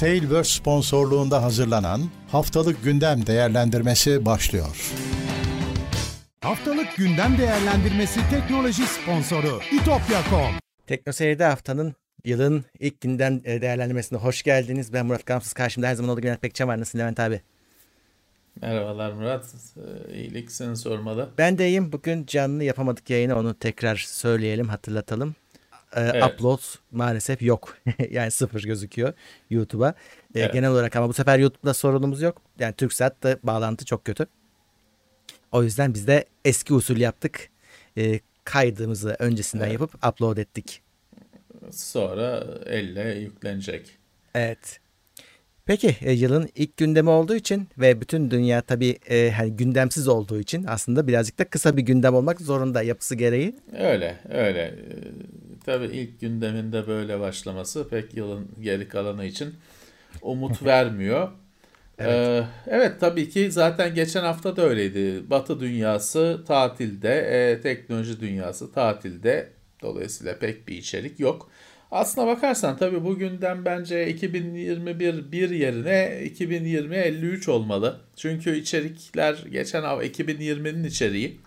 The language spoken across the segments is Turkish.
Tailverse sponsorluğunda hazırlanan Haftalık Gündem Değerlendirmesi başlıyor. Haftalık Gündem Değerlendirmesi teknoloji sponsoru itopya.com Teknoseyir'de haftanın yılın ilk günden e, değerlendirmesine hoş geldiniz. Ben Murat Gamsız. Karşımda her zaman olduğu gibi Levent Pekcan var. Nasılsın Levent abi? Merhabalar Murat. Ee, İyilik seni sormalı. Ben de iyiyim. Bugün canlı yapamadık yayını. Onu tekrar söyleyelim, hatırlatalım. Ee, Evet. Upload maalesef yok. yani sıfır gözüküyor YouTube'a. Ee, Evet. Genel olarak ama bu sefer YouTube'da sorunumuz yok. Yani TürkSat'ta bağlantı çok kötü. O yüzden biz de eski usul yaptık. Ee, kaydımızı öncesinden Evet. yapıp upload ettik. Sonra elle yüklenecek. Evet. Peki e, yılın ilk gündemi olduğu için ve bütün dünya tabii e, hani gündemsiz olduğu için aslında birazcık da kısa bir gündem olmak zorunda yapısı gereği. Öyle öyle. Ee, Tabii ilk gündeminde böyle başlaması pek yılın geri kalanı için umut vermiyor. Evet. evet tabii ki zaten geçen hafta da öyleydi. Batı dünyası tatilde, e, teknoloji dünyası tatilde. Dolayısıyla pek bir içerik yok. Aslına bakarsan tabii bu gündem bence 2021 bir yerine 2020 53 olmalı. Çünkü içerikler geçen hafta 2020'nin içeriği.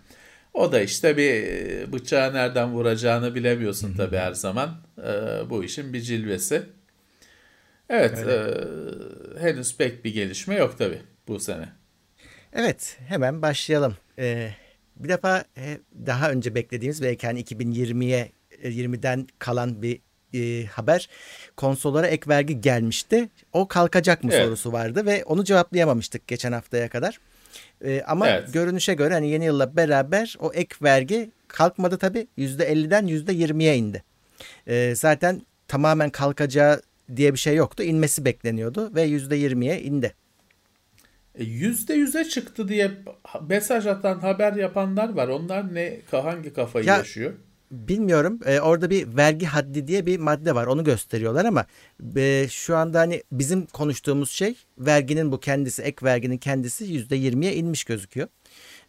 O da işte bir e, bıçağı nereden vuracağını bilemiyorsun tabii her zaman. Ee, bu işin bir cilvesi. Evet, e, henüz pek bir gelişme yok tabii bu sene. Evet hemen başlayalım. Ee, bir defa e, daha önce beklediğimiz belki hani 2020'ye e, 20'den kalan bir e, haber konsollara ek vergi gelmişti. O kalkacak mı Evet. sorusu vardı ve onu cevaplayamamıştık geçen haftaya kadar. E, ama Evet. görünüşe göre hani yeni yılla beraber o ek vergi kalkmadı tabii. %50'den %20'ye indi. E, zaten tamamen kalkacağı diye bir şey yoktu. İnmesi bekleniyordu ve %20'ye indi. E, Yüzde yüze çıktı diye mesaj atan, haber yapanlar var. Onlar ne, hangi kafayı Ya- yaşıyor? Bilmiyorum. Ee, orada bir vergi haddi diye bir madde var. Onu gösteriyorlar ama e, şu anda hani bizim konuştuğumuz şey verginin bu kendisi, ek verginin kendisi %20'ye inmiş gözüküyor.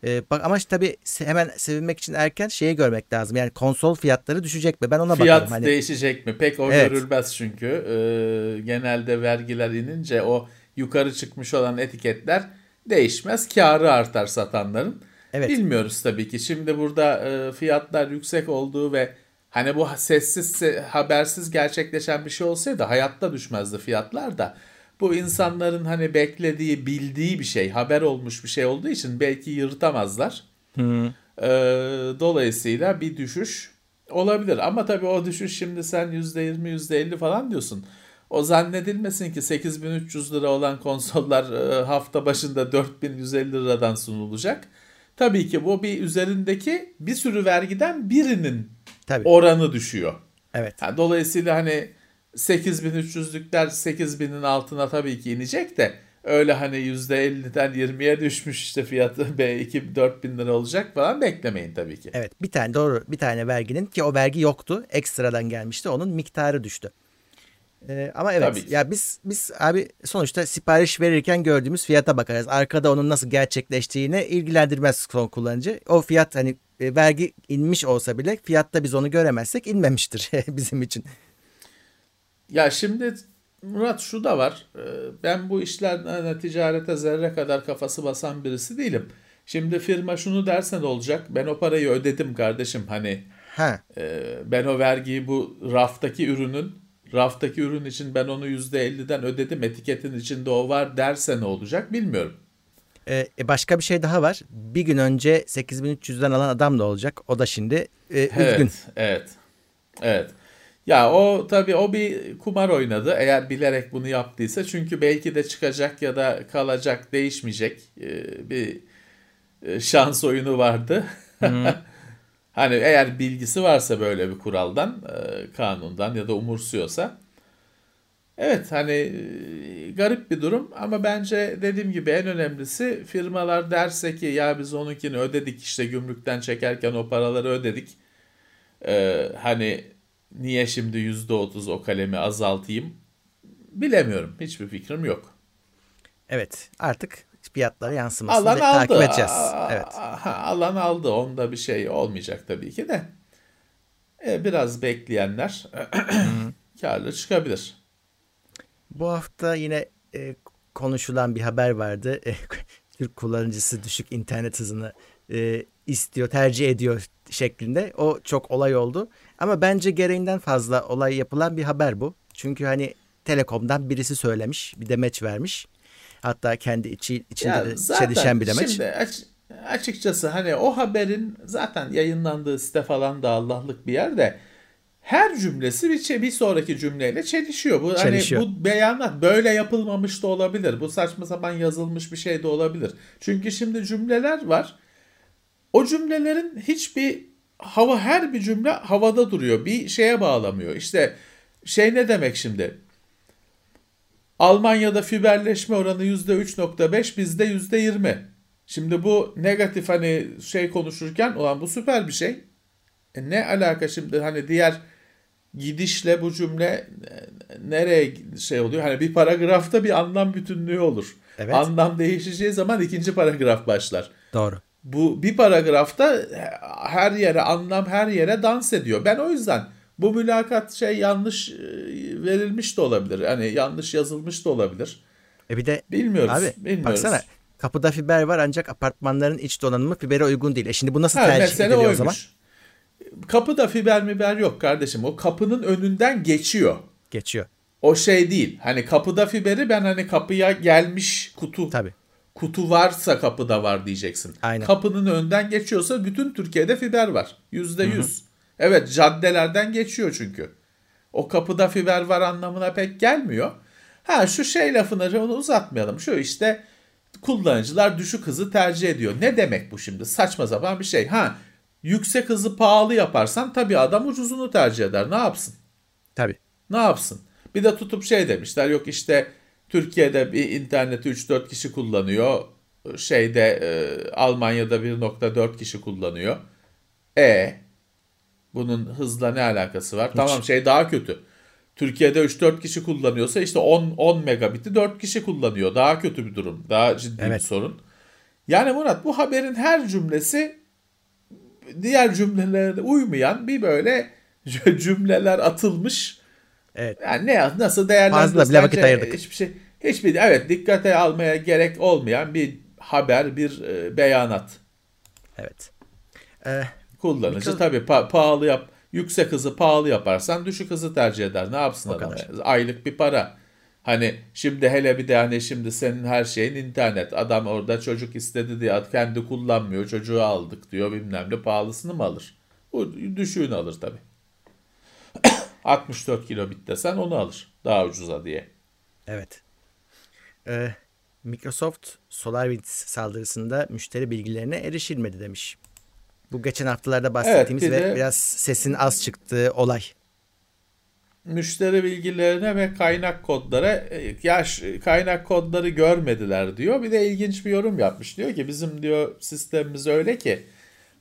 Ee, bak ama tabii hemen sevinmek için erken şeyi görmek lazım. Yani konsol fiyatları düşecek mi? Ben ona Fiyat bakarım. Hani, değişecek mi? Pek o Evet. görülmez çünkü. Ee, genelde vergiler inince o yukarı çıkmış olan etiketler değişmez. Karı artar satanların. Evet. Bilmiyoruz tabii ki. Şimdi burada e, fiyatlar yüksek olduğu ve hani bu sessiz se- habersiz gerçekleşen bir şey olsaydı hayatta düşmezdi fiyatlar da. Bu insanların hani beklediği, bildiği bir şey, haber olmuş bir şey olduğu için belki yırtamazlar. Ee, dolayısıyla bir düşüş olabilir. Ama tabii o düşüş şimdi sen %20, %50 falan diyorsun. O zannedilmesin ki 8300 lira olan konsollar e, hafta başında 4150 liradan sunulacak. Tabii ki bu bir üzerindeki bir sürü vergiden birinin tabii. oranı düşüyor. Evet. Ha, dolayısıyla hani 8300'lükler 8000'in altına tabii ki inecek de öyle hani %50'den 20'ye düşmüş işte fiyatı be 2 4000 lira olacak falan beklemeyin tabii ki. Evet. Bir tane doğru bir tane verginin ki o vergi yoktu. Ekstradan gelmişti. Onun miktarı düştü. Ee, ama evet Tabii ya biz biz abi sonuçta sipariş verirken gördüğümüz fiyata bakarız. Arkada onun nasıl gerçekleştiğine ilgilendirmez son kullanıcı. O fiyat hani e, vergi inmiş olsa bile fiyatta biz onu göremezsek inmemiştir bizim için. Ya şimdi Murat şu da var. Ee, Ben bu işlerden ticarete zerre kadar kafası basan birisi değilim. Şimdi firma şunu derse ne olacak? Ben o parayı ödedim kardeşim. Hani Ha e, ben o vergiyi bu raftaki ürünün raftaki ürün için ben onu %50'den ödedim. Etiketin içinde o var derse ne olacak bilmiyorum. e, e, başka bir şey daha var. Bir gün önce 8300'den alan adam da olacak. O da şimdi e, üzgün. Evet, evet. Evet. Ya o tabii o bir kumar oynadı eğer bilerek bunu yaptıysa. Çünkü belki de çıkacak ya da kalacak, değişmeyecek e, bir e, şans oyunu vardı. Hani eğer bilgisi varsa böyle bir kuraldan, e, kanundan ya da umursuyorsa. Evet hani e, garip bir durum ama bence dediğim gibi en önemlisi firmalar derse ki ya biz onunkini ödedik işte gümrükten çekerken o paraları ödedik. Ee, hani niye şimdi %30 o kalemi azaltayım bilemiyorum. Hiçbir fikrim yok. Evet artık fiyatlara yansımasını Alan aldı. takip edeceğiz. Evet. ha, alan aldı. Onda bir şey olmayacak tabii ki de. E, biraz bekleyenler karlı çıkabilir. Bu hafta yine e, konuşulan bir haber vardı. E, Türk kullanıcısı düşük internet hızını e, istiyor, tercih ediyor şeklinde. O çok olay oldu. Ama bence gereğinden fazla olay yapılan bir haber bu. Çünkü hani Telekom'dan birisi söylemiş, bir demeç vermiş. Hatta kendi içi, içinde Ya de zaten çelişen bir demeç. Şimdi aç- açıkçası hani o haberin zaten yayınlandığı site falan da Allah'lık bir yerde her cümlesi bir, bir sonraki cümleyle çelişiyor. Bu Çelişiyor. hani bu beyanat böyle yapılmamış da olabilir. Bu saçma sapan yazılmış bir şey de olabilir. Çünkü şimdi cümleler var. O cümlelerin hiçbir hava her bir cümle havada duruyor. Bir şeye bağlamıyor. İşte şey ne demek şimdi? Almanya'da fiberleşme oranı %3.5 bizde %20. Şimdi bu negatif hani şey konuşurken ulan bu süper bir şey. E ne alaka şimdi hani diğer gidişle bu cümle e, nereye şey oluyor? Hani bir paragrafta bir anlam bütünlüğü olur. Evet. Anlam değişeceği zaman ikinci paragraf başlar. Doğru. Bu bir paragrafta her yere anlam her yere dans ediyor. Ben o yüzden bu mülakat şey yanlış e, verilmiş de olabilir. Hani yanlış yazılmış da olabilir. E bir de Bilmiyoruz. abi bilmiyoruz. baksana kapıda fiber var ancak apartmanların iç donanımı fibere uygun değil. E şimdi bu nasıl Ha, tercih ediliyor o zaman? Kapıda fiber miber yok kardeşim. O kapının önünden geçiyor. Geçiyor. O şey değil. Hani kapıda fiberi ben hani kapıya gelmiş kutu Tabii. kutu varsa kapıda var diyeceksin. Aynen. Kapının önden geçiyorsa bütün Türkiye'de fiber var. Yüzde yüz. Evet caddelerden geçiyor çünkü. O kapıda fiber var anlamına pek gelmiyor. Ha şu şey lafını onu uzatmayalım. Şu işte kullanıcılar düşük hızı tercih ediyor. Ne demek bu şimdi? Saçma sapan bir şey. Ha yüksek hızı pahalı yaparsan tabii adam ucuzunu tercih eder. Ne yapsın? Tabii. Ne yapsın? Bir de tutup şey demişler yok işte Türkiye'de bir interneti 3-4 kişi kullanıyor. Şeyde e, Almanya'da 1.4 kişi kullanıyor. E bunun hızla ne alakası var? Tamam şey daha kötü. Türkiye'de 3-4 kişi kullanıyorsa işte 10 10 megabiti 4 kişi kullanıyor. Daha kötü bir durum. Daha ciddi Evet. bir sorun. Yani Murat bu haberin her cümlesi diğer cümlelere uymayan bir böyle cümleler atılmış. Evet. Yani ne nasıl değerlendiririz? Fazla bile vakit Bence ayırdık. Hiçbir şey hiçbir evet dikkate almaya gerek olmayan bir haber, bir e, beyanat. Evet. Ee, Kullanıcı Mikro- tabii pa- pahalı yap yüksek hızı pahalı yaparsan düşük hızı tercih eder. Ne yapsın O adam? kadar. Aylık bir para. Hani şimdi hele bir de hani şimdi senin her şeyin internet. Adam orada çocuk istedi diye kendi kullanmıyor. Çocuğu aldık diyor bilmem ne pahalısını mı alır? Bu düşüğünü alır tabii. 64 kilobit desen onu alır. Daha ucuza diye. evet. Ee, Microsoft SolarWinds saldırısında müşteri bilgilerine erişilmedi demiş. Bu geçen haftalarda bahsettiğimiz bir ve biraz sesin az çıktığı olay. müşteri bilgilerine ve kaynak kodlara e, ya ş- kaynak kodları görmediler diyor. Bir de ilginç bir yorum yapmış. Diyor ki bizim diyor sistemimiz öyle ki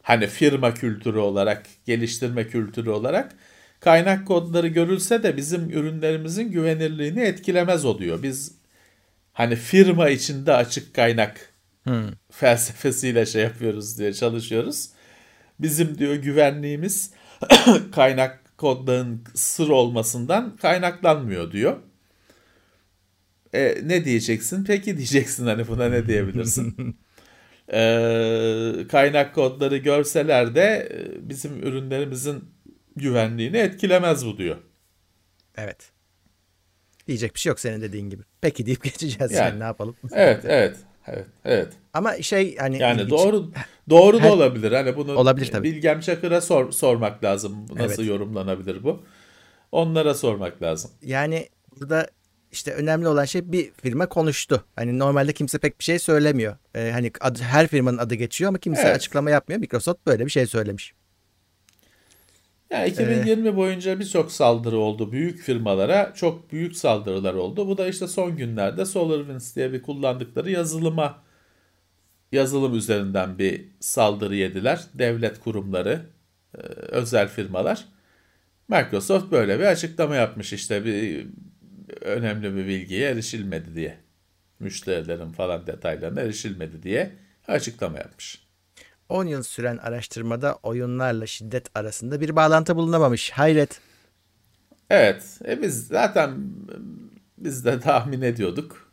hani firma kültürü olarak, geliştirme kültürü olarak kaynak kodları görülse de bizim ürünlerimizin güvenirliğini etkilemez o diyor. Biz hani firma içinde açık kaynak felsefesiyle şey yapıyoruz diye çalışıyoruz. Bizim diyor güvenliğimiz kaynak kodların sır olmasından kaynaklanmıyor diyor. E, ne diyeceksin? Peki diyeceksin hani buna ne diyebilirsin? E, kaynak kodları görseler de e, bizim ürünlerimizin güvenliğini etkilemez bu diyor. Evet. Diyecek bir şey yok senin dediğin gibi. Peki deyip geçeceğiz Yani. yani ne yapalım. Evet, evet, evet, evet. Ama şey hani Yani doğru doğru Her- da olabilir. Hani bunu Olabilir tabii. Bilgem Çakır'a sor, sormak lazım. Nasıl Evet. yorumlanabilir bu? Onlara sormak lazım. Yani burada işte önemli olan şey bir firma konuştu. Hani normalde kimse pek bir şey söylemiyor. Ee, hani adı- her firmanın adı geçiyor ama kimse Evet. açıklama yapmıyor. Microsoft böyle bir şey söylemiş. Yani 2020 boyunca birçok saldırı oldu. Büyük firmalara çok büyük saldırılar oldu. Bu da işte son günlerde SolarWinds diye bir kullandıkları yazılıma yazılım üzerinden bir saldırı yediler. Devlet kurumları, e, özel firmalar. Microsoft böyle bir açıklama yapmış işte bir önemli bir bilgiye erişilmedi diye. Müşterilerin falan detaylarına erişilmedi diye açıklama yapmış. 10 yıl süren araştırmada oyunlarla şiddet arasında bir bağlantı bulunamamış. Hayret. Evet, e biz zaten biz de tahmin ediyorduk.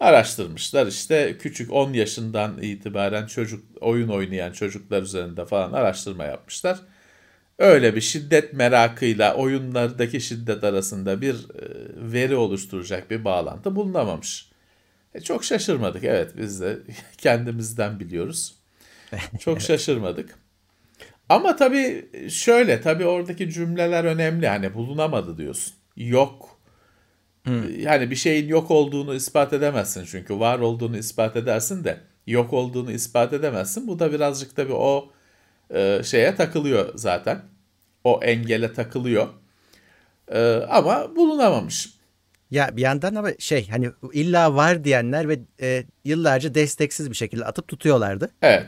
Araştırmışlar işte küçük 10 yaşından itibaren çocuk oyun oynayan çocuklar üzerinde falan araştırma yapmışlar. Öyle bir şiddet merakıyla oyunlardaki şiddet arasında bir e, veri oluşturacak bir bağlantı bulunamamış. E çok şaşırmadık evet biz de kendimizden biliyoruz. Çok şaşırmadık. Ama tabii şöyle tabii oradaki cümleler önemli. Hani bulunamadı diyorsun. Yok. Hmm. Yani bir şeyin yok olduğunu ispat edemezsin çünkü var olduğunu ispat edersin de yok olduğunu ispat edemezsin. Bu da birazcık tabii o e, şeye takılıyor zaten. O engele takılıyor. E, ama bulunamamış. Ya bir yandan ama şey hani illa var diyenler ve e, yıllarca desteksiz bir şekilde atıp tutuyorlardı. Evet.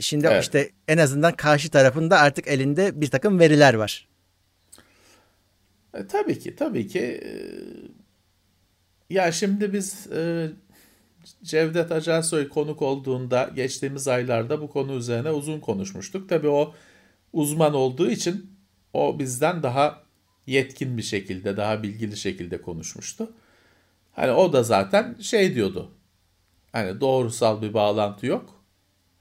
Şimdi evet. işte en azından karşı tarafında artık elinde bir takım veriler var. E, tabii ki, tabii ki. E, ya şimdi biz e, Cevdet Acarsoy konuk olduğunda geçtiğimiz aylarda bu konu üzerine uzun konuşmuştuk. Tabii o uzman olduğu için o bizden daha yetkin bir şekilde, daha bilgili şekilde konuşmuştu. Hani o da zaten şey diyordu. Hani doğrusal bir bağlantı yok.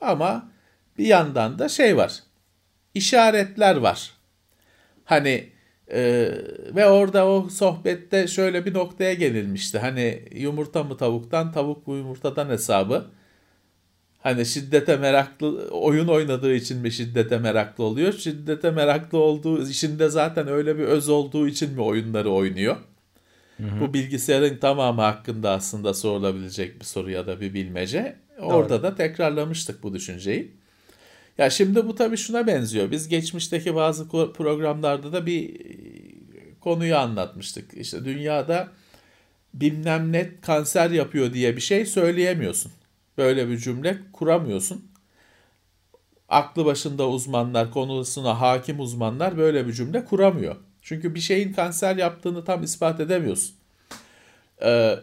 Ama bir yandan da şey var. İşaretler var. Hani e, ve orada o sohbette şöyle bir noktaya gelilmişti. Hani yumurta mı tavuktan, tavuk mu yumurtadan hesabı. Hani şiddete meraklı, oyun oynadığı için mi şiddete meraklı oluyor? Şiddete meraklı olduğu işinde zaten öyle bir öz olduğu için mi oyunları oynuyor? Hı hı. Bu bilgisayarın tamamı hakkında aslında sorulabilecek bir soru ya da bir bilmece. Orada Doğru. da tekrarlamıştık bu düşünceyi. Ya şimdi bu tabii şuna benziyor. Biz geçmişteki bazı programlarda da bir e, konuyu anlatmıştık. İşte dünyada bilmem ne kanser yapıyor diye bir şey söyleyemiyorsun. Böyle bir cümle kuramıyorsun. Aklı başında uzmanlar, konusuna hakim uzmanlar böyle bir cümle kuramıyor. Çünkü bir şeyin kanser yaptığını tam ispat edemiyorsun. Ee,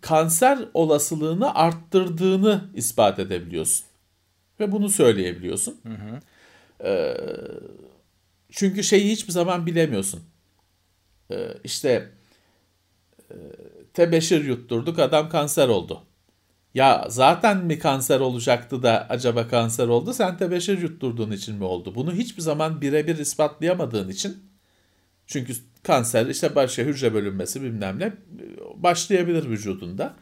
kanser olasılığını arttırdığını ispat edebiliyorsun. Ve bunu söyleyebiliyorsun. Hı hı. Ee, çünkü şeyi hiçbir zaman bilemiyorsun. Ee, işte e, tebeşir yutturduk adam kanser oldu. Ya zaten mi kanser olacaktı da acaba kanser oldu? Sen tebeşir yutturduğun için mi oldu? Bunu hiçbir zaman birebir ispatlayamadığın için çünkü kanser işte başka hücre bölünmesi bilmem ne başlayabilir vücudunda.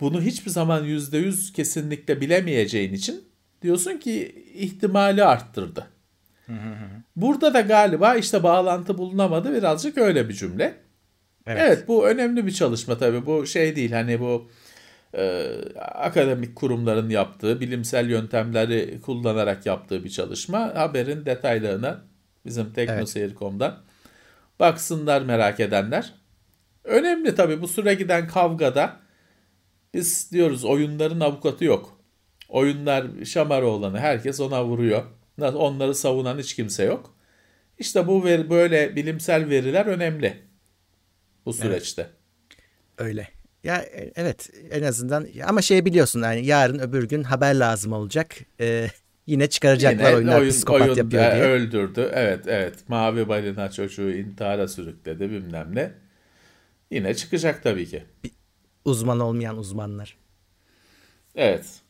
Bunu hiçbir zaman yüzde yüz kesinlikle bilemeyeceğin için diyorsun ki ihtimali arttırdı. Burada da galiba işte bağlantı bulunamadı birazcık öyle bir cümle. Evet. evet bu önemli bir çalışma tabii bu şey değil hani bu e, akademik kurumların yaptığı bilimsel yöntemleri kullanarak yaptığı bir çalışma. Haberin detaylarına bizim teknoseyir.com'dan evet. baksınlar merak edenler. Önemli tabii bu süre giden kavgada biz diyoruz oyunların avukatı yok. Oyunlar şamar olanı herkes ona vuruyor. Onları savunan hiç kimse yok. İşte bu veri, böyle bilimsel veriler önemli bu süreçte. Evet. Öyle. Ya e, evet en azından ama şey biliyorsun yani yarın öbür gün haber lazım olacak. Ee, yine çıkaracaklar yine oyunlar oyun, psikopat oyun, yapıyor diye. Öldürdü. Evet evet. Mavi balina çocuğu intihara sürükledi bilmem ne. Yine çıkacak tabii ki. Bir uzman olmayan uzmanlar. Evet.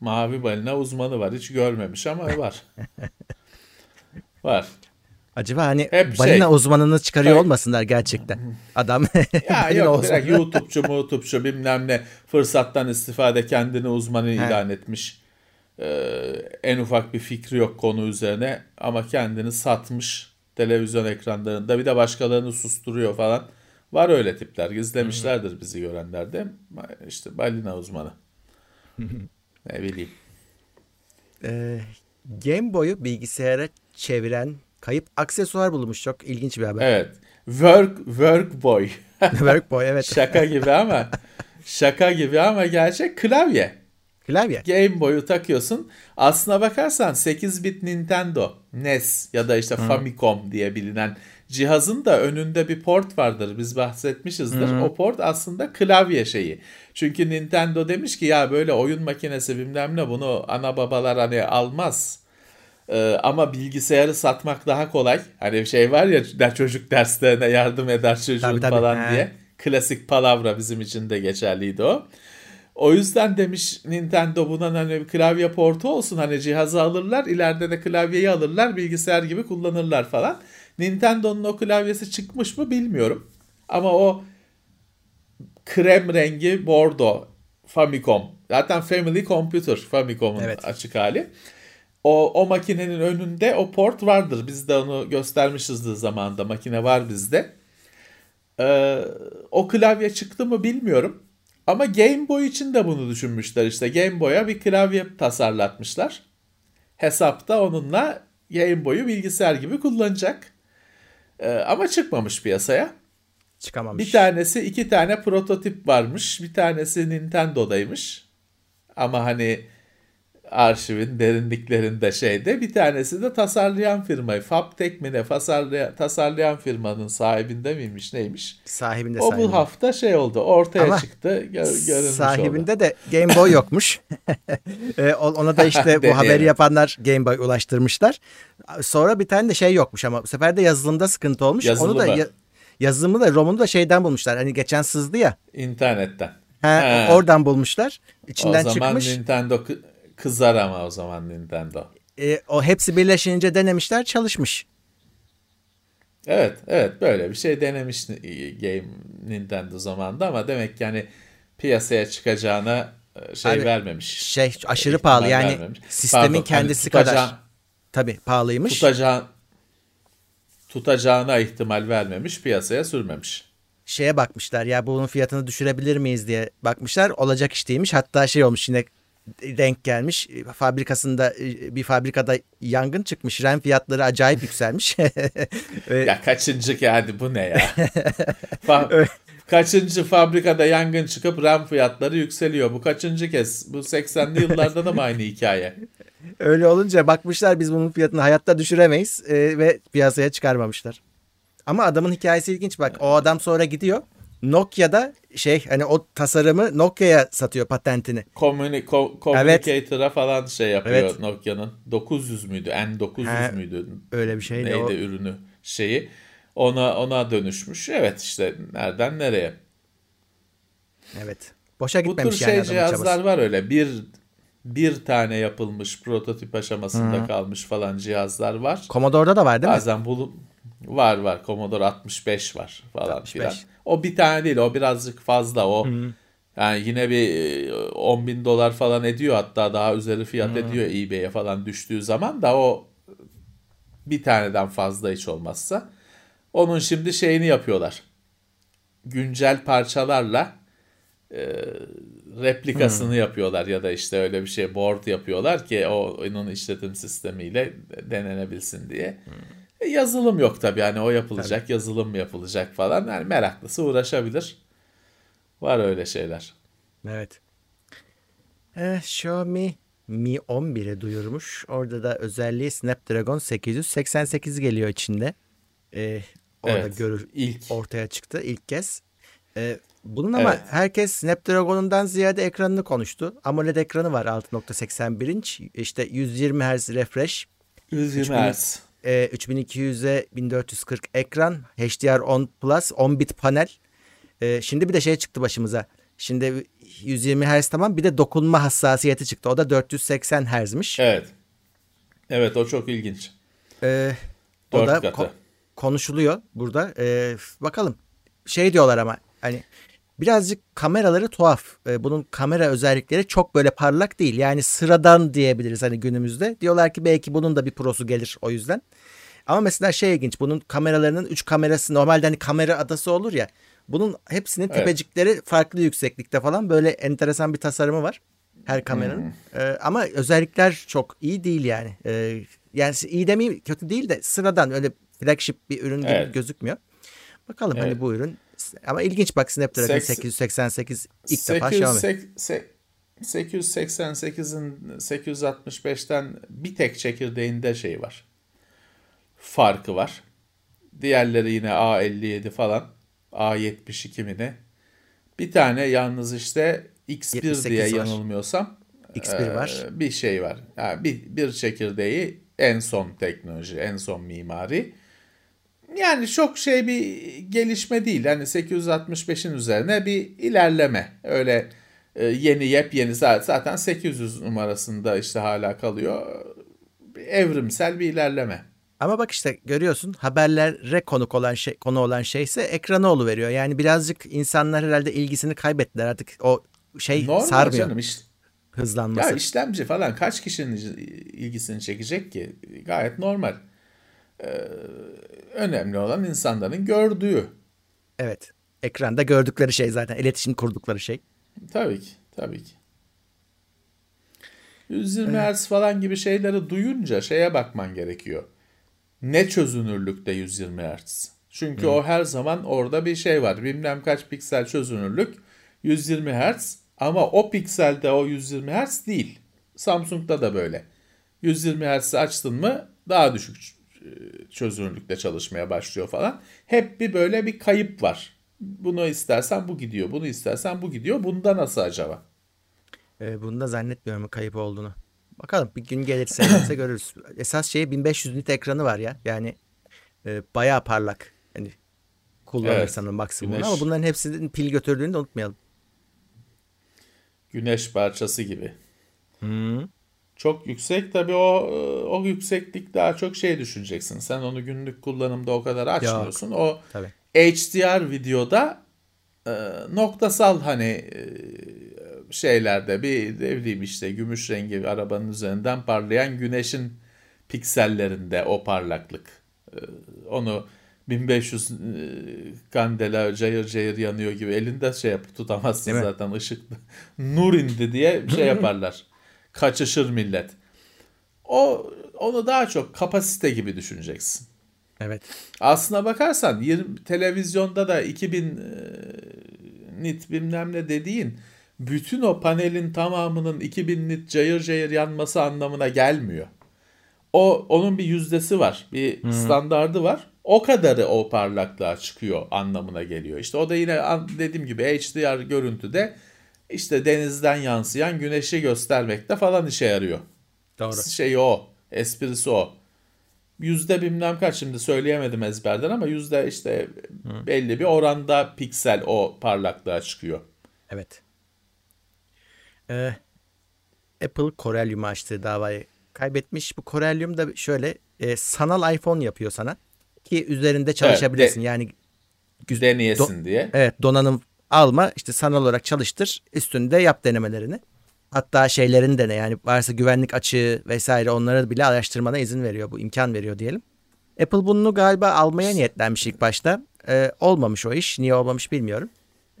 Mavi balina uzmanı var. Hiç görmemiş ama var. var. Acaba hani Hep balina şey, uzmanını çıkarıyor tabii. olmasınlar gerçekten. Adam ya yok direkt YouTube'cu YouTube'cu bilmem ne fırsattan istifade kendini uzmanı He. ilan etmiş. Ee, en ufak bir fikri yok konu üzerine ama kendini satmış televizyon ekranlarında bir de başkalarını susturuyor falan. Var öyle tipler. Gizlemişlerdir bizi görenler de. İşte balina uzmanı. Ne bileyim. Ee, Game Boy'u bilgisayara çeviren kayıp aksesuar bulmuş. Çok ilginç bir haber. Evet. Work, work boy. work boy evet. şaka gibi ama şaka gibi ama gerçek klavye. Klavye. Game Boy'u takıyorsun. Aslına bakarsan 8 bit Nintendo, NES ya da işte Hı. Famicom diye bilinen cihazın da önünde bir port vardır. Biz bahsetmişizdir. Hı. O port aslında klavye şeyi. Çünkü Nintendo demiş ki ya böyle oyun makinesi bilmem ne bunu ana babalar hani almaz. Ee, ama bilgisayarı satmak daha kolay. Hani şey var ya çocuk derslerine yardım eder çocuğun tabii, tabii. falan He. diye. klasik palavra bizim için de geçerliydi o. O yüzden demiş Nintendo buna hani klavye portu olsun hani cihazı alırlar ileride de klavyeyi alırlar bilgisayar gibi kullanırlar falan. Nintendo'nun o klavyesi çıkmış mı bilmiyorum. Ama o krem rengi bordo Famicom. Zaten Family Computer Famicom'un Evet. açık hali. O, o makinenin önünde o port vardır. Biz de onu göstermişizdir zamanında. Makine var bizde. Ee, o klavye çıktı mı bilmiyorum. Ama Game Boy için de bunu düşünmüşler işte. Game Boy'a bir klavye tasarlatmışlar. Hesapta onunla Game Boy'u bilgisayar gibi kullanacak. Ee, ama çıkmamış piyasaya. Çıkamamış. Bir tanesi iki tane prototip varmış. Bir tanesi Nintendo'daymış. Ama hani arşivin derinliklerinde şeyde. Bir tanesi de tasarlayan firmayı. Fabtek mi ne tasarlayan, tasarlayan firmanın sahibinde miymiş neymiş. Sahibinde O sahibinde. bu hafta şey oldu ortaya Ama çıktı gö- görünmüş Sahibinde oldu. de Game Boy yokmuş. E, Ona da işte bu haberi yapanlar Game Boy ulaştırmışlar. Sonra bir tane de şey yokmuş ama bu sefer de yazılımda sıkıntı olmuş. Onu da Yazılımı. ya- yazılımı da ROM'unu da şeyden bulmuşlar. Hani geçen sızdı ya. İnternetten. Ha, He. Oradan bulmuşlar. İçinden o zaman çıkmış. Nintendo kızar ama o zaman Nintendo. E, o hepsi birleşince denemişler çalışmış. Evet, evet böyle bir şey denemiş Game Nintendo zamanında ama demek ki yani piyasaya çıkacağına e, şey Abi, vermemiş. Şey aşırı pahalı yani vermemiş. sistemin Pardon, kendisi hani kadar. tutacağı- Tabii pahalıymış. Tutacağı, tutacağına ihtimal vermemiş, piyasaya sürmemiş. şeye bakmışlar ya bunun fiyatını düşürebilir miyiz diye bakmışlar. Olacak iş değilmiş. Hatta şey olmuş yine denk gelmiş. Fabrikasında bir fabrikada yangın çıkmış. Ren fiyatları acayip yükselmiş. Ya kaçıncı hadi bu ne ya? Fa- kaçıncı fabrikada yangın çıkıp RAM fiyatları yükseliyor. Bu kaçıncı kez? Bu 80'li yıllarda da mı aynı hikaye? Öyle olunca bakmışlar biz bunun fiyatını hayatta düşüremeyiz e, ve piyasaya çıkarmamışlar. Ama adamın hikayesi ilginç bak. O adam sonra gidiyor. Nokia'da şey hani o tasarımı Nokia'ya satıyor patentini. Communi- co- Communicator'a falan şey yapıyor Evet. Nokia'nın. 900 müydü? N900 Ha, müydü? Öyle bir şeydi Neydi o. ürünü şeyi. Ona ona dönüşmüş. Evet işte nereden nereye? Evet. Boşa Bu tür gitmemiş şey yani cihazlar çabası. var öyle. Bir bir tane yapılmış prototip aşamasında kalmış falan cihazlar var. Commodore'da da var değil mi? Bazen bulup var var Commodore 65 var falan 65. filan. O bir tane değil o birazcık fazla o. Yani yine bir e, 10 bin dolar falan ediyor hatta daha üzeri fiyat ediyor eBay'e falan düştüğü zaman da o bir taneden fazla hiç olmazsa. Onun şimdi şeyini yapıyorlar. Güncel parçalarla e, replikasını yapıyorlar ya da işte öyle bir şey board yapıyorlar ki o onun işletim sistemiyle denenebilsin diye. E, yazılım yok tabii yani o yapılacak, yazılım yapılacak falan. Yani meraklısı uğraşabilir. Var öyle şeyler. Evet. Eh, Xiaomi Mi 11'i duyurmuş. Orada da özelliği Snapdragon 888 geliyor içinde. Eh, orada Evet, görür ilk. ortaya çıktı ilk kez. Eh, bunun ama Evet. herkes Snapdragon'undan ziyade ekranını konuştu. AMOLED ekranı var 6.81 inç. İşte 120 Hz refresh. 120 3000 Hz. E, 3200'e 1440 ekran, HDR10 Plus, 10 bit panel. E, şimdi bir de şey çıktı başımıza. Şimdi 120 Hz tamam bir de dokunma hassasiyeti çıktı. O da 480 Hz'miş. Evet. Evet o çok ilginç. E, o da ko- konuşuluyor burada. E, bakalım. Şey diyorlar ama hani birazcık kameraları tuhaf. E, bunun kamera özellikleri çok böyle parlak değil. Yani sıradan diyebiliriz hani günümüzde. Diyorlar ki belki bunun da bir prosu gelir o yüzden. Ama mesela şey ilginç. Bunun kameralarının 3 kamerası normalde hani kamera adası olur ya. Bunun hepsinin Evet. tepecikleri farklı yükseklikte falan böyle enteresan bir tasarımı var. Her kameranın. Hmm. E, ama özellikler çok iyi değil yani. E, yani iyi demeyeyim kötü değil de sıradan öyle flagship bir ürün gibi Evet. gözükmüyor. Bakalım Evet. hani bu ürün ama ilginç bak Snapdragon Seks- 888 ilk defa Xiaomi. 888'in 865'ten bir tek çekirdeğinde şey var. Farkı var. Diğerleri yine A57 falan. A72 mi ne? Bir tane yalnız işte X1 78 diye var. yanılmıyorsam X1 e, var. bir şey var. Yani bir, bir çekirdeği en son teknoloji, en son mimari. Yani çok şey bir gelişme değil. Hani 865'in üzerine bir ilerleme. Öyle e, yeni yepyeni zaten 800 numarasında işte hala kalıyor. Evrimsel bir ilerleme. Ama bak işte görüyorsun haberlere konuk olan şey konu olan şeyse ekrana veriyor. Yani birazcık insanlar herhalde ilgisini kaybettiler artık o şey Normal sarmıyor. Canım, iş, hızlanması. Ya işlemci falan kaç kişinin ilgisini çekecek ki? Gayet normal. Ee, önemli olan insanların gördüğü. Evet. Ekranda gördükleri şey zaten iletişim kurdukları şey. Tabii ki. Tabii ki. 120 evet. Hz falan gibi şeyleri duyunca şeye bakman gerekiyor. Ne çözünürlükte 120 Hz? Çünkü Hı. o her zaman orada bir şey var. Bilmem kaç piksel çözünürlük 120 Hz ama o pikselde o 120 Hz değil. Samsung'da da böyle. 120 Hz açtın mı daha düşük çözünürlükte çalışmaya başlıyor falan. Hep bir böyle bir kayıp var. Bunu istersen bu gidiyor, bunu istersen bu gidiyor. Bunda nasıl acaba? Ee, bunda zannetmiyorum kayıp olduğunu. Bakalım bir gün gelirse görürüz. Esas şey 1500 nit ekranı var ya. Yani e, bayağı parlak. Yani kullanırsan evet, maksimum ama bunların hepsinin pil götürdüğünü de unutmayalım. Güneş parçası gibi. Hmm. Çok yüksek tabii o o yükseklik daha çok şey düşüneceksin. Sen onu günlük kullanımda o kadar açmıyorsun. Yok. O tabii. HDR videoda e, noktasal hani e, şeylerde bir ne bileyim işte gümüş rengi arabanın üzerinden parlayan güneşin piksellerinde o parlaklık. E, onu 1500 e, kandela cayır cayır yanıyor gibi elinde şey yapıp tutamazsın Değil zaten mi? ışık nur indi diye şey yaparlar. Kaçışır millet. O onu daha çok kapasite gibi düşüneceksin. Evet. Aslına bakarsan 20, televizyonda da 2000 e, nit bilmem ne dediğin bütün o panelin tamamının 2000 nit cayır cayır yanması anlamına gelmiyor. O onun bir yüzdesi var, bir hmm. standardı var. O kadarı o parlaklığa çıkıyor anlamına geliyor. İşte o da yine dediğim gibi HDR görüntüde işte denizden yansıyan güneşi göstermekte falan işe yarıyor. Doğru. Şey o, esprisi o yüzde bilmem kaç şimdi söyleyemedim ezberden ama yüzde işte Hı. belli bir oranda piksel o parlaklığa çıkıyor. Evet. Ee, Apple Corellium'u açtığı davayı kaybetmiş. Bu Corellium da şöyle e, sanal iPhone yapıyor sana ki üzerinde çalışabilirsin. Evet, de, yani deneyesin do, diye. Evet donanım alma işte sanal olarak çalıştır üstünde yap denemelerini. Hatta şeylerin de ne yani varsa güvenlik açığı vesaire onları bile araştırmana izin veriyor. Bu imkan veriyor diyelim. Apple bunu galiba almaya niyetlenmiş ilk başta. Ee, olmamış o iş. Niye olmamış bilmiyorum.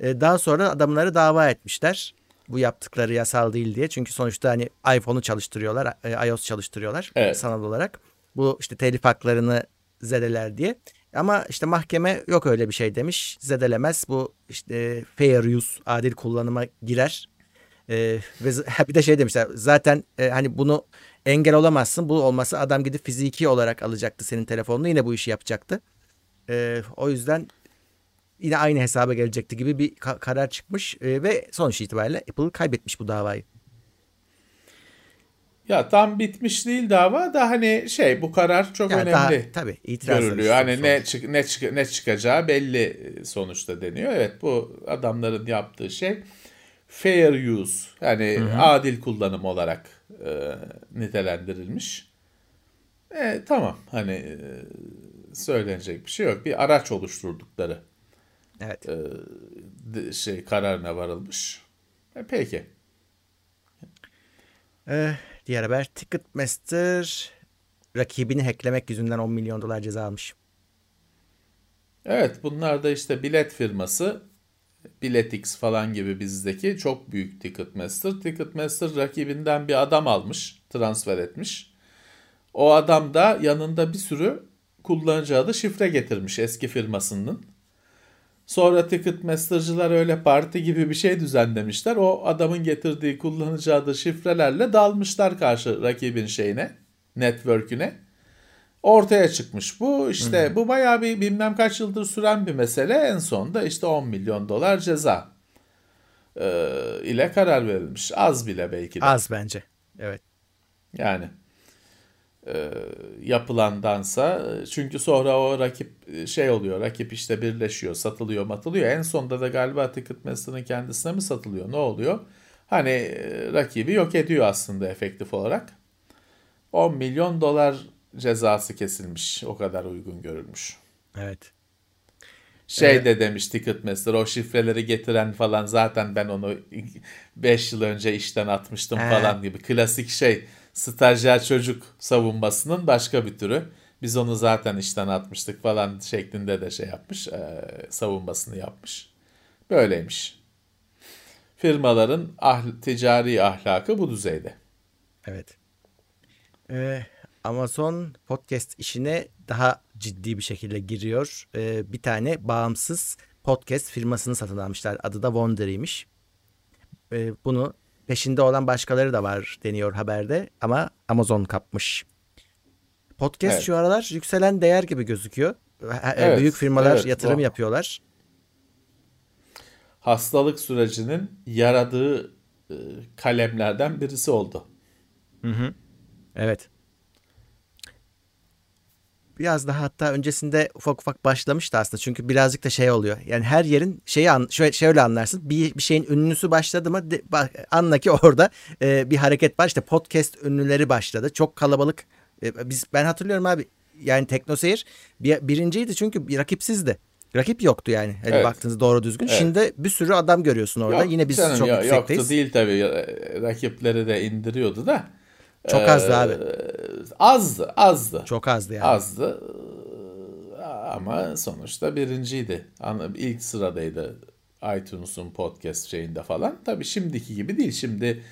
Ee, daha sonra adamları dava etmişler. Bu yaptıkları yasal değil diye. Çünkü sonuçta hani iPhone'u çalıştırıyorlar. E, iOS çalıştırıyorlar evet. sanal olarak. Bu işte telif haklarını zedeler diye. Ama işte mahkeme yok öyle bir şey demiş. Zedelemez. Bu işte fair use, adil kullanıma girer. E, ve bir de şey demişler zaten e, hani bunu engel olamazsın. Bu olmasa adam gidip fiziki olarak alacaktı senin telefonunu yine bu işi yapacaktı. E, o yüzden yine aynı hesaba gelecekti gibi bir ka- karar çıkmış e, ve sonuç itibariyle Apple kaybetmiş bu davayı. Ya tam bitmiş değil dava da hani şey bu karar çok yani önemli. Daha, tabii itiraz görülüyor. Hani ne çık ne çık ne çıkacağı belli sonuçta deniyor. Evet bu adamların yaptığı şey fair use yani hı hı. adil kullanım olarak e, nitelendirilmiş. E, tamam hani e, söylenecek bir şey yok. Bir araç oluşturdukları evet. e, şey kararına varılmış. E, peki. Ee, diğer haber Ticketmaster rakibini hacklemek yüzünden 10 milyon dolar ceza almış. Evet bunlar da işte bilet firması Biletix falan gibi bizdeki çok büyük Ticketmaster. Ticketmaster rakibinden bir adam almış, transfer etmiş. O adam da yanında bir sürü kullanıcı adı şifre getirmiş eski firmasının. Sonra Ticketmaster'cılar öyle parti gibi bir şey düzenlemişler. O adamın getirdiği kullanıcı adı şifrelerle dalmışlar karşı rakibin şeyine, network'üne ortaya çıkmış bu. İşte Hı-hı. bu bayağı bir bilmem kaç yıldır süren bir mesele. En sonunda işte 10 milyon dolar ceza e, ile karar verilmiş. Az bile belki de. Az bence. Evet. Yani e, yapılan dansa. Çünkü sonra o rakip e, şey oluyor. Rakip işte birleşiyor, satılıyor, matılıyor. En sonunda da galiba Ticketmaster'ın kendisine mi satılıyor? Ne oluyor? Hani e, rakibi yok ediyor aslında efektif olarak. 10 milyon dolar cezası kesilmiş. O kadar uygun görülmüş. Evet. Şey evet. de demiş Ticketmaster o şifreleri getiren falan zaten ben onu 5 yıl önce işten atmıştım He. falan gibi. Klasik şey stajyer çocuk savunmasının başka bir türü. Biz onu zaten işten atmıştık falan şeklinde de şey yapmış, e, savunmasını yapmış. Böyleymiş. Firmaların ah, ticari ahlakı bu düzeyde. Evet. Ee, Amazon podcast işine daha ciddi bir şekilde giriyor. Ee, bir tane bağımsız podcast firmasını satın almışlar. Adı da Wondery'miş. Ee, bunu peşinde olan başkaları da var deniyor haberde ama Amazon kapmış. Podcast evet. şu aralar yükselen değer gibi gözüküyor. Evet, Büyük firmalar evet, yatırım bu. yapıyorlar. Hastalık sürecinin yaradığı e, kalemlerden birisi oldu. Hı hı. Evet biraz daha hatta öncesinde ufak ufak başlamıştı aslında. Çünkü birazcık da şey oluyor. Yani her yerin şeyi an, şöyle, şöyle anlarsın. Bir, bir şeyin ünlüsü başladı mı de, bak, anla ki orada e, bir hareket var. İşte podcast ünlüleri başladı. Çok kalabalık. E, biz Ben hatırlıyorum abi yani Teknoseyir bir, birinciydi çünkü bir rakipsizdi. Rakip yoktu yani. Hani evet. baktığınız doğru düzgün. Evet. Şimdi bir sürü adam görüyorsun orada. Yok, Yine biz canım, çok yüksekteyiz. Yoktu değil tabii. Rakipleri de indiriyordu da. Çok azdı abi. Azdı, azdı. Çok azdı yani. Azdı. Ama sonuçta birinciydi. İlk sıradaydı iTunes'un podcast şeyinde falan. Tabii şimdiki gibi değil. Şimdi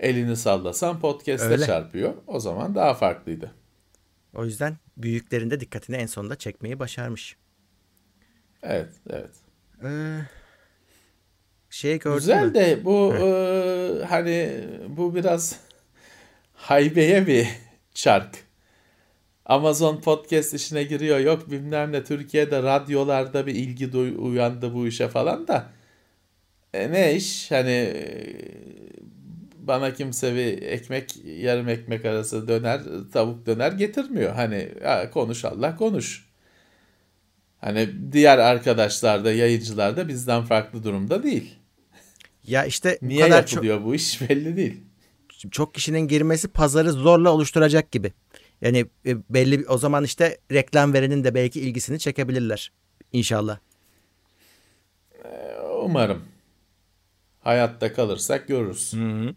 elini sallasan podcast'e çarpıyor. O zaman daha farklıydı. O yüzden büyüklerinde dikkatini en sonunda çekmeyi başarmış. Evet, evet. Ee, şey gördün Güzel mü? de bu e, hani bu biraz haybeye bir çark. Amazon podcast işine giriyor. Yok bilmem ne Türkiye'de radyolarda bir ilgi uyandı bu işe falan da. E, ne iş? Hani e, bana kimse bir ekmek yarım ekmek arası döner tavuk döner getirmiyor. Hani ya konuş Allah konuş. Hani diğer arkadaşlar da yayıncılar da bizden farklı durumda değil. Ya işte Niye kadar yapılıyor çok... bu iş belli değil çok kişinin girmesi pazarı zorla oluşturacak gibi. Yani e, belli o zaman işte reklam verenin de belki ilgisini çekebilirler inşallah. Ee, umarım. Hayatta kalırsak görürüz. Hı hı.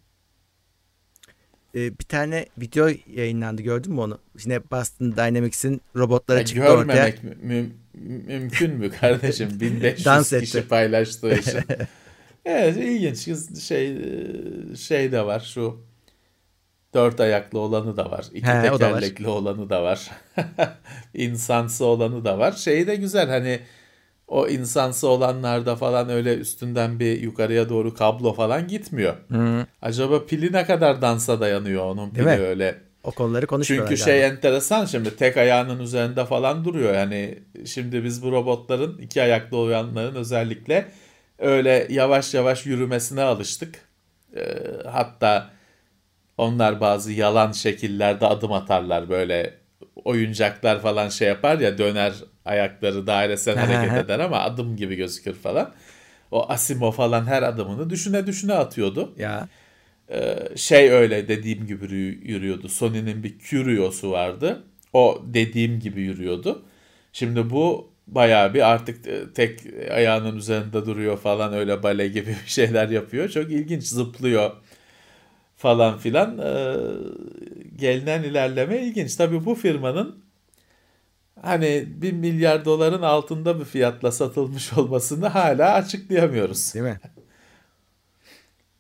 Ee, bir tane video yayınlandı gördün mü onu? Yine Boston Dynamics'in robotlara ya çıktı görmemek ortaya. Mü- mümkün mü kardeşim? 1500 Dans kişi etti. paylaştığı için. evet ilginç şey şey de var şu Dört ayaklı olanı da var. İki He, tekerlekli da var. olanı da var. İnsansı olanı da var. Şey de güzel hani o insansı olanlarda falan öyle üstünden bir yukarıya doğru kablo falan gitmiyor. Hı. Acaba pili ne kadar dansa dayanıyor onun pili öyle. O konuları konuşuyorlar. Çünkü şey enteresan şimdi tek ayağının üzerinde falan duruyor. Yani şimdi biz bu robotların iki ayaklı olanların özellikle öyle yavaş yavaş yürümesine alıştık. Ee, hatta onlar bazı yalan şekillerde adım atarlar böyle oyuncaklar falan şey yapar ya döner ayakları dairesel hareket eder ama adım gibi gözükür falan. O Asimo falan her adımını düşüne düşüne atıyordu. Ya. Ee, şey öyle dediğim gibi yürüyordu. Sony'nin bir Curio'su vardı. O dediğim gibi yürüyordu. Şimdi bu bayağı bir artık e, tek ayağının üzerinde duruyor falan öyle bale gibi bir şeyler yapıyor. Çok ilginç zıplıyor falan filan e, gelinen ilerleme ilginç. Tabii bu firmanın hani bir milyar doların altında bir fiyatla satılmış olmasını hala açıklayamıyoruz. Değil mi?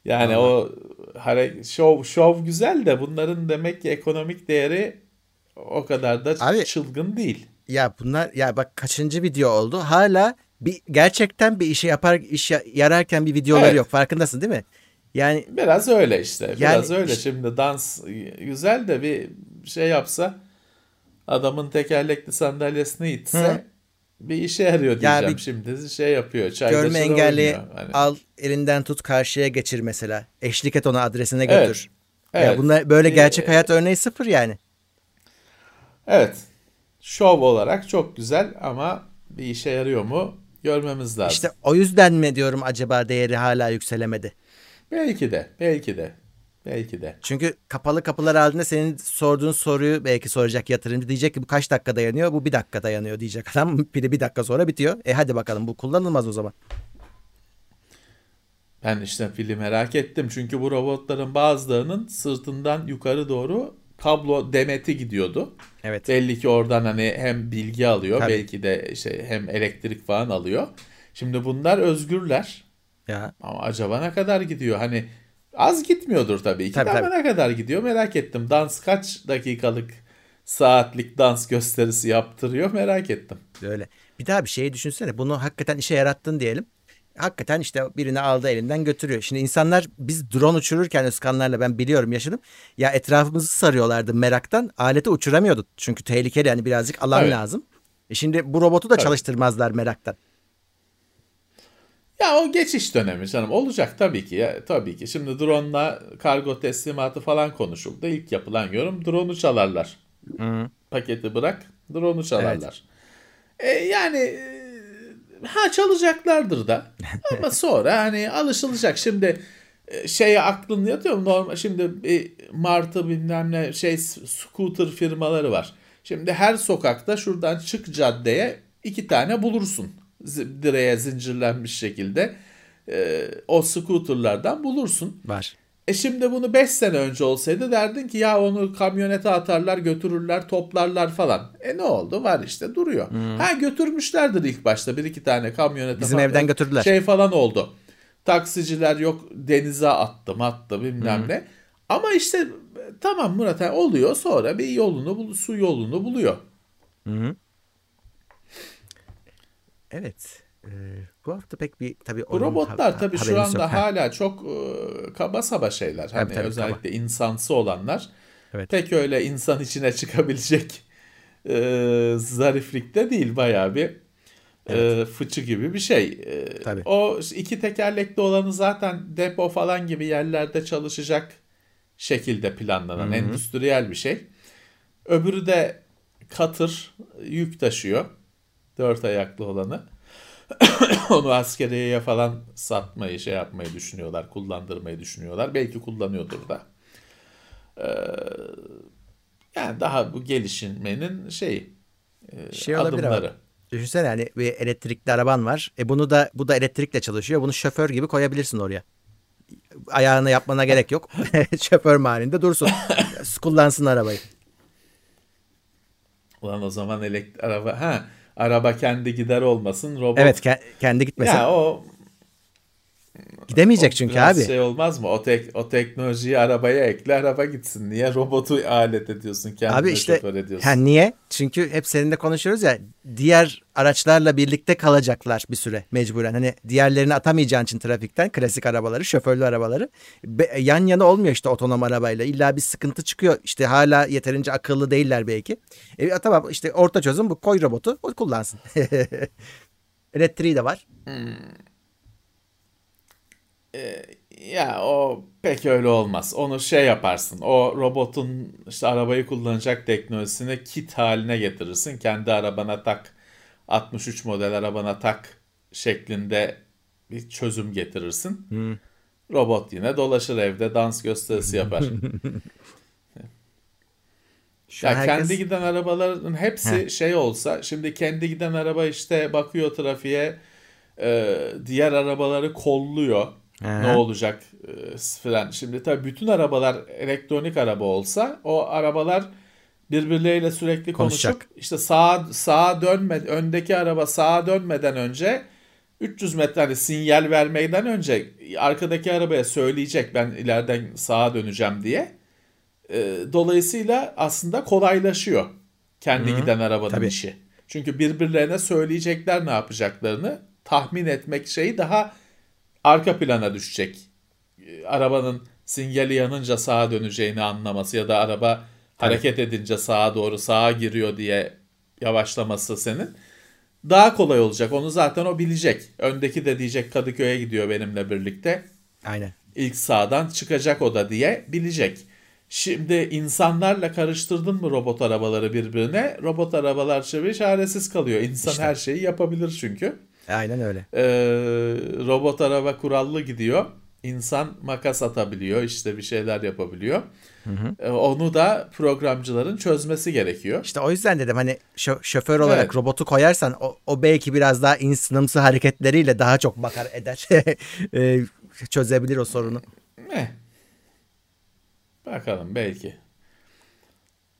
yani Vallahi. o hare şov şov güzel de bunların demek ki ekonomik değeri o kadar da Abi, çılgın değil. Ya bunlar ya bak kaçıncı video oldu? Hala bir gerçekten bir işe yapar iş yararken bir videoları evet. yok. Farkındasın değil mi? Yani biraz öyle işte. Biraz yani, öyle. Şimdi dans güzel de bir şey yapsa adamın tekerlekli sandalyesini itse hı. bir işe yarıyor diyeceğim. Yani bir, Şimdi şey yapıyor. Görme engelli hani. al elinden tut karşıya geçir mesela. Eşlik et ona adresine götür. Evet. Evet. Ya bunlar böyle gerçek hayat örneği sıfır yani. Evet. Şov olarak çok güzel ama bir işe yarıyor mu görmemiz lazım. İşte o yüzden mi diyorum acaba değeri hala yükselemedi? Belki de, belki de, belki de. Çünkü kapalı kapılar halinde senin sorduğun soruyu belki soracak yatırımcı diyecek ki bu kaç dakika dayanıyor? Bu bir dakika dayanıyor diyecek adam. Pili bir dakika sonra bitiyor. E hadi bakalım bu kullanılmaz o zaman. Ben işte fili merak ettim çünkü bu robotların bazılarının sırtından yukarı doğru kablo demeti gidiyordu. Evet. Belli ki oradan hani hem bilgi alıyor Tabii. belki de işte hem elektrik falan alıyor. Şimdi bunlar özgürler Ya ama acaba ne kadar gidiyor? Hani az gitmiyordur tabii. İki Tabii, tabii. ne kadar gidiyor merak ettim. Dans kaç dakikalık saatlik dans gösterisi yaptırıyor merak ettim. öyle. Bir daha bir şeyi düşünsene. Bunu hakikaten işe yarattın diyelim. Hakikaten işte birini aldı elinden götürüyor. Şimdi insanlar biz drone uçururken Özkanlarla ben biliyorum yaşadım. Ya etrafımızı sarıyorlardı meraktan. Aleti uçuramıyorduk. Çünkü tehlikeli yani birazcık alan Evet. lazım. E şimdi bu robotu da Tabii. çalıştırmazlar meraktan. Ya o geçiş dönemi canım olacak tabii ki ya tabii ki. Şimdi drone'la kargo teslimatı falan konuşuldu. İlk yapılan yorum drone'u çalarlar. Paketi bırak drone'u çalarlar. E, yani e, ha çalacaklardır da ama sonra hani alışılacak. Şimdi e, şeye aklın yatıyor mu? Normal, şimdi bir martı bilmem ne şey scooter firmaları var. Şimdi her sokakta şuradan çık caddeye iki tane bulursun. Direğe zincirlenmiş şekilde e, o scooterlardan bulursun. Var. E şimdi bunu 5 sene önce olsaydı derdin ki ya onu kamyonete atarlar götürürler toplarlar falan. E ne oldu? Var işte duruyor. Ha götürmüşlerdir ilk başta bir iki tane kamyonete Bizim falan. evden götürdüler. Şey falan oldu. Taksiciler yok denize attım attı bilmem ne. Ama işte tamam Murat oluyor sonra bir yolunu su yolunu buluyor. Evet. Ee, bu hafta pek bir tabii Bu robotlar ha- tabii şu anda yok. Ha, hala çok e, kaba saba şeyler. Hani tabii, özellikle insansı olanlar. Evet. Pek öyle insan içine çıkabilecek e, zariflikte değil bayağı bir e, fıçı gibi bir şey. E, Tabii. O iki tekerlekli olanı zaten depo falan gibi yerlerde çalışacak şekilde planlanan endüstriyel bir şey. Öbürü de katır yük taşıyor. Dört ayaklı olanı. Onu askeriyeye falan satmayı şey yapmayı düşünüyorlar. Kullandırmayı düşünüyorlar. Belki kullanıyordur da. Ee, yani daha bu gelişmenin şey, e, Şey ama. adımları. Düşünsene hani bir elektrikli araban var. E bunu da bu da elektrikle çalışıyor. Bunu şoför gibi koyabilirsin oraya. Ayağını yapmana gerek yok. şoför mahallinde dursun. Kullansın arabayı. Ulan o zaman elektrik araba ha araba kendi gider olmasın robot. Evet ke- kendi gitmesin. Ya o Gidemeyecek o çünkü biraz abi. şey olmaz mı? O tek o teknolojiyi arabaya ekle araba gitsin. Niye robotu alet ediyorsun kendine Abi işte şoför ediyorsun? ha, niye? Çünkü hep seninle konuşuyoruz ya diğer araçlarla birlikte kalacaklar bir süre mecburen. Hani diğerlerini atamayacağın için trafikten klasik arabaları, şoförlü arabaları Be- yan yana olmuyor işte otonom arabayla. İlla bir sıkıntı çıkıyor. İşte hala yeterince akıllı değiller belki. E, tamam işte orta çözüm bu koy robotu o kullansın. Elektriği de var. Ya o pek öyle olmaz. Onu şey yaparsın. O robotun işte arabayı kullanacak teknolojisini kit haline getirirsin. Kendi arabana tak 63 model arabana tak şeklinde bir çözüm getirirsin. Robot yine dolaşır evde dans gösterisi yapar. Şu ya herkes- kendi giden arabaların hepsi şey olsa şimdi kendi giden araba işte bakıyor trafiğe e, diğer arabaları kolluyor. Aha. Ne olacak e, falan. Şimdi tabii bütün arabalar elektronik araba olsa o arabalar birbirleriyle sürekli Konuşacak. konuşup işte sağa sağa dönme öndeki araba sağa dönmeden önce 300 metre hani sinyal vermeden önce arkadaki arabaya söyleyecek ben ileriden sağa döneceğim diye. E, dolayısıyla aslında kolaylaşıyor kendi giden arabanın Tabii. işi. Çünkü birbirlerine söyleyecekler ne yapacaklarını tahmin etmek şeyi daha arka plana düşecek. E, Arabanın sinyali yanınca sağa döneceğini anlaması ya da araba hareket edince sağa doğru sağa giriyor diye yavaşlaması senin daha kolay olacak. Onu zaten o bilecek. Öndeki de diyecek Kadıköy'e gidiyor benimle birlikte. Aynen. İlk sağdan çıkacak o da diye bilecek. Şimdi insanlarla karıştırdın mı robot arabaları birbirine? Robot arabalar çeviri çaresiz kalıyor. İnsan İşte. her şeyi yapabilir çünkü. Aynen öyle. Ee, robot araba kurallı gidiyor. İnsan makas atabiliyor, işte bir şeyler yapabiliyor. Ee, onu da programcıların çözmesi gerekiyor. İşte o yüzden dedim hani şö- şoför olarak Evet. robotu koyarsan o, o belki biraz daha insanımsı hareketleriyle daha çok bakar eder. E, çözebilir o sorunu. Eh. Bakalım belki.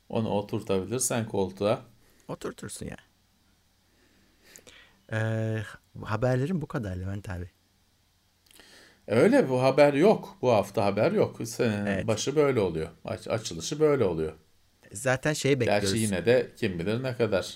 Onu oturtabilirsen koltuğa. Oturtursun ya. Ee, haberlerim bu kadar Levent abi. Öyle bu haber yok. Bu hafta haber yok. Senenin Evet. başı böyle oluyor. Aç, açılışı böyle oluyor. Zaten şeyi bekliyoruz. Gerçi yine de kim bilir ne kadar.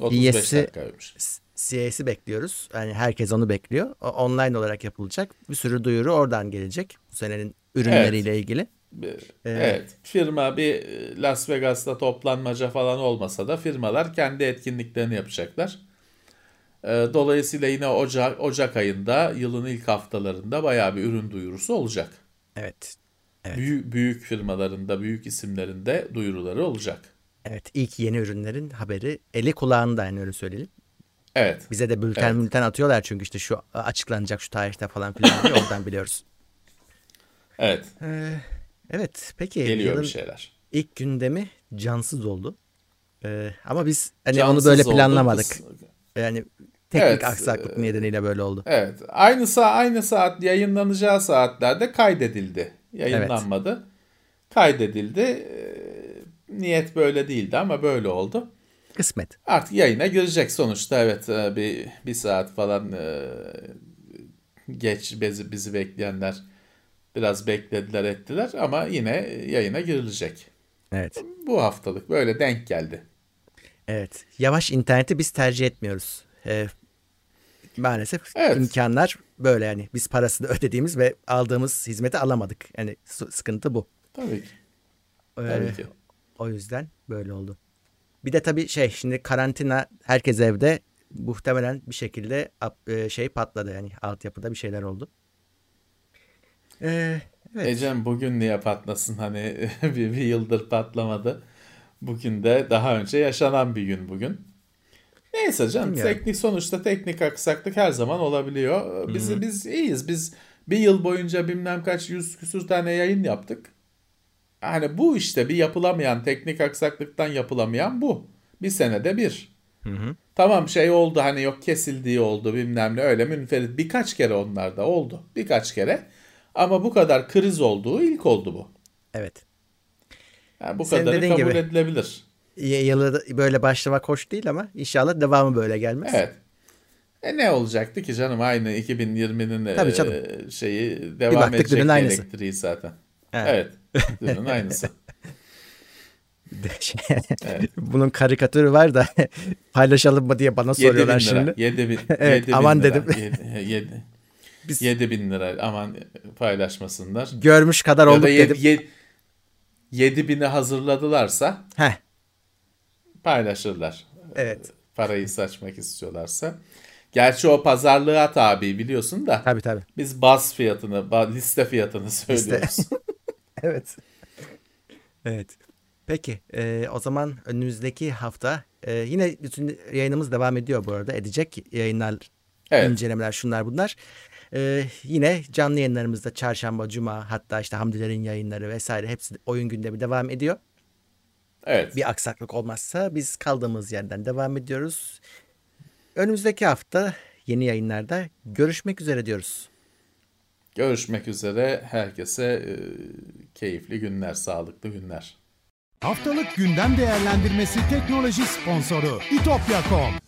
35 İyisi- dakikaymış. CAS'i bekliyoruz. Yani herkes onu bekliyor. Online olarak yapılacak. Bir sürü duyuru oradan gelecek. Bu senenin ürünleriyle ilgili. Bir- Evet. Firma bir Las Vegas'ta toplanmaca falan olmasa da firmalar kendi etkinliklerini yapacaklar. E, Dolayısıyla yine Ocak, Ocak ayında yılın ilk haftalarında bayağı bir ürün duyurusu olacak. Evet. Büyük, büyük firmalarında, büyük isimlerinde duyuruları olacak. Evet. ilk yeni ürünlerin haberi eli kulağında yani öyle söyleyelim. Evet. Bize de bülten Evet. bülten atıyorlar çünkü işte şu açıklanacak şu tarihte falan filan diye oradan biliyoruz. Evet. Ee, evet peki Geliyor yılın bir şey. şeyler. ilk gündemi cansız oldu. Ee, ama biz hani Cansız onu böyle oldu, planlamadık. kıs- Yani teknik Evet, aksaklık e, nedeniyle böyle oldu. Evet. Aynı saat aynı saat yayınlanacağı saatlerde kaydedildi. Yayınlanmadı. Kaydedildi. Ee, Niyet böyle değildi ama böyle oldu. Kısmet. Artık yayına girecek sonuçta. Evet e, bir bir saat falan e, geç bizi, bizi bekleyenler biraz beklediler ettiler ama yine yayına girilecek. Evet. Bu haftalık böyle denk geldi. Evet. Yavaş interneti biz tercih etmiyoruz. Ee, maalesef Evet. imkanlar böyle yani. Biz parasını ödediğimiz ve aldığımız hizmeti alamadık. Yani sıkıntı bu. Tabii ki. Ee, Tabii ki. O yüzden böyle oldu. Bir de tabii şey şimdi karantina herkes evde muhtemelen bir şekilde e, şey patladı yani altyapıda bir şeyler oldu. Ee, evet. Ecem bugün niye patlasın hani bir, bir yıldır patlamadı. Bugün de daha önce yaşanan bir gün bugün. Neyse canım Bilmiyorum. teknik sonuçta teknik aksaklık her zaman olabiliyor. Biz biz iyiyiz. Biz bir yıl boyunca bilmem kaç yüz küsür tane yayın yaptık. Hani bu işte bir yapılamayan teknik aksaklıktan yapılamayan bu. Bir senede bir. Tamam şey oldu hani yok kesildiği oldu bilmem ne öyle münferit birkaç kere onlar da oldu. Birkaç kere. Ama bu kadar kriz olduğu ilk oldu bu. Evet. Yani bu Senin kadarı kabul gibi. edilebilir. Yılı böyle başlamak hoş değil ama inşallah devamı böyle gelmez. Evet. E ne olacaktı ki canım aynı 2020'nin Tabii e, canım. şeyi devam edecek elektriği zaten. Evet. Evet. Dünün aynısı. Evet. Bunun karikatürü var da paylaşalım mı diye bana 7 bin soruyorlar şimdi. 7 bin, Evet, bin aman lira. dedim. 7, Biz 7 bin lira aman paylaşmasınlar. görmüş kadar Ya olduk da dedim. 7, 7 bini hazırladılarsa Heh, paylaşırlar. evet. Parayı saçmak istiyorlarsa. Gerçi o pazarlığa tabi biliyorsun da. Tabii tabii. Biz baz fiyatını, liste fiyatını söylüyoruz. Evet. Evet. Peki e, o zaman önümüzdeki hafta e, yine bütün yayınımız devam ediyor bu arada. Edecek yayınlar, Evet. incelemeler şunlar bunlar. E, yine canlı yayınlarımızda çarşamba, cuma hatta işte Hamdilerin yayınları vesaire hepsi oyun gündemi devam ediyor. Evet. Bir aksaklık olmazsa biz kaldığımız yerden devam ediyoruz. Önümüzdeki hafta yeni yayınlarda görüşmek üzere diyoruz. Görüşmek üzere. Herkese e, keyifli günler, sağlıklı günler. Haftalık gündem değerlendirmesi teknoloji sponsoru itopya.com.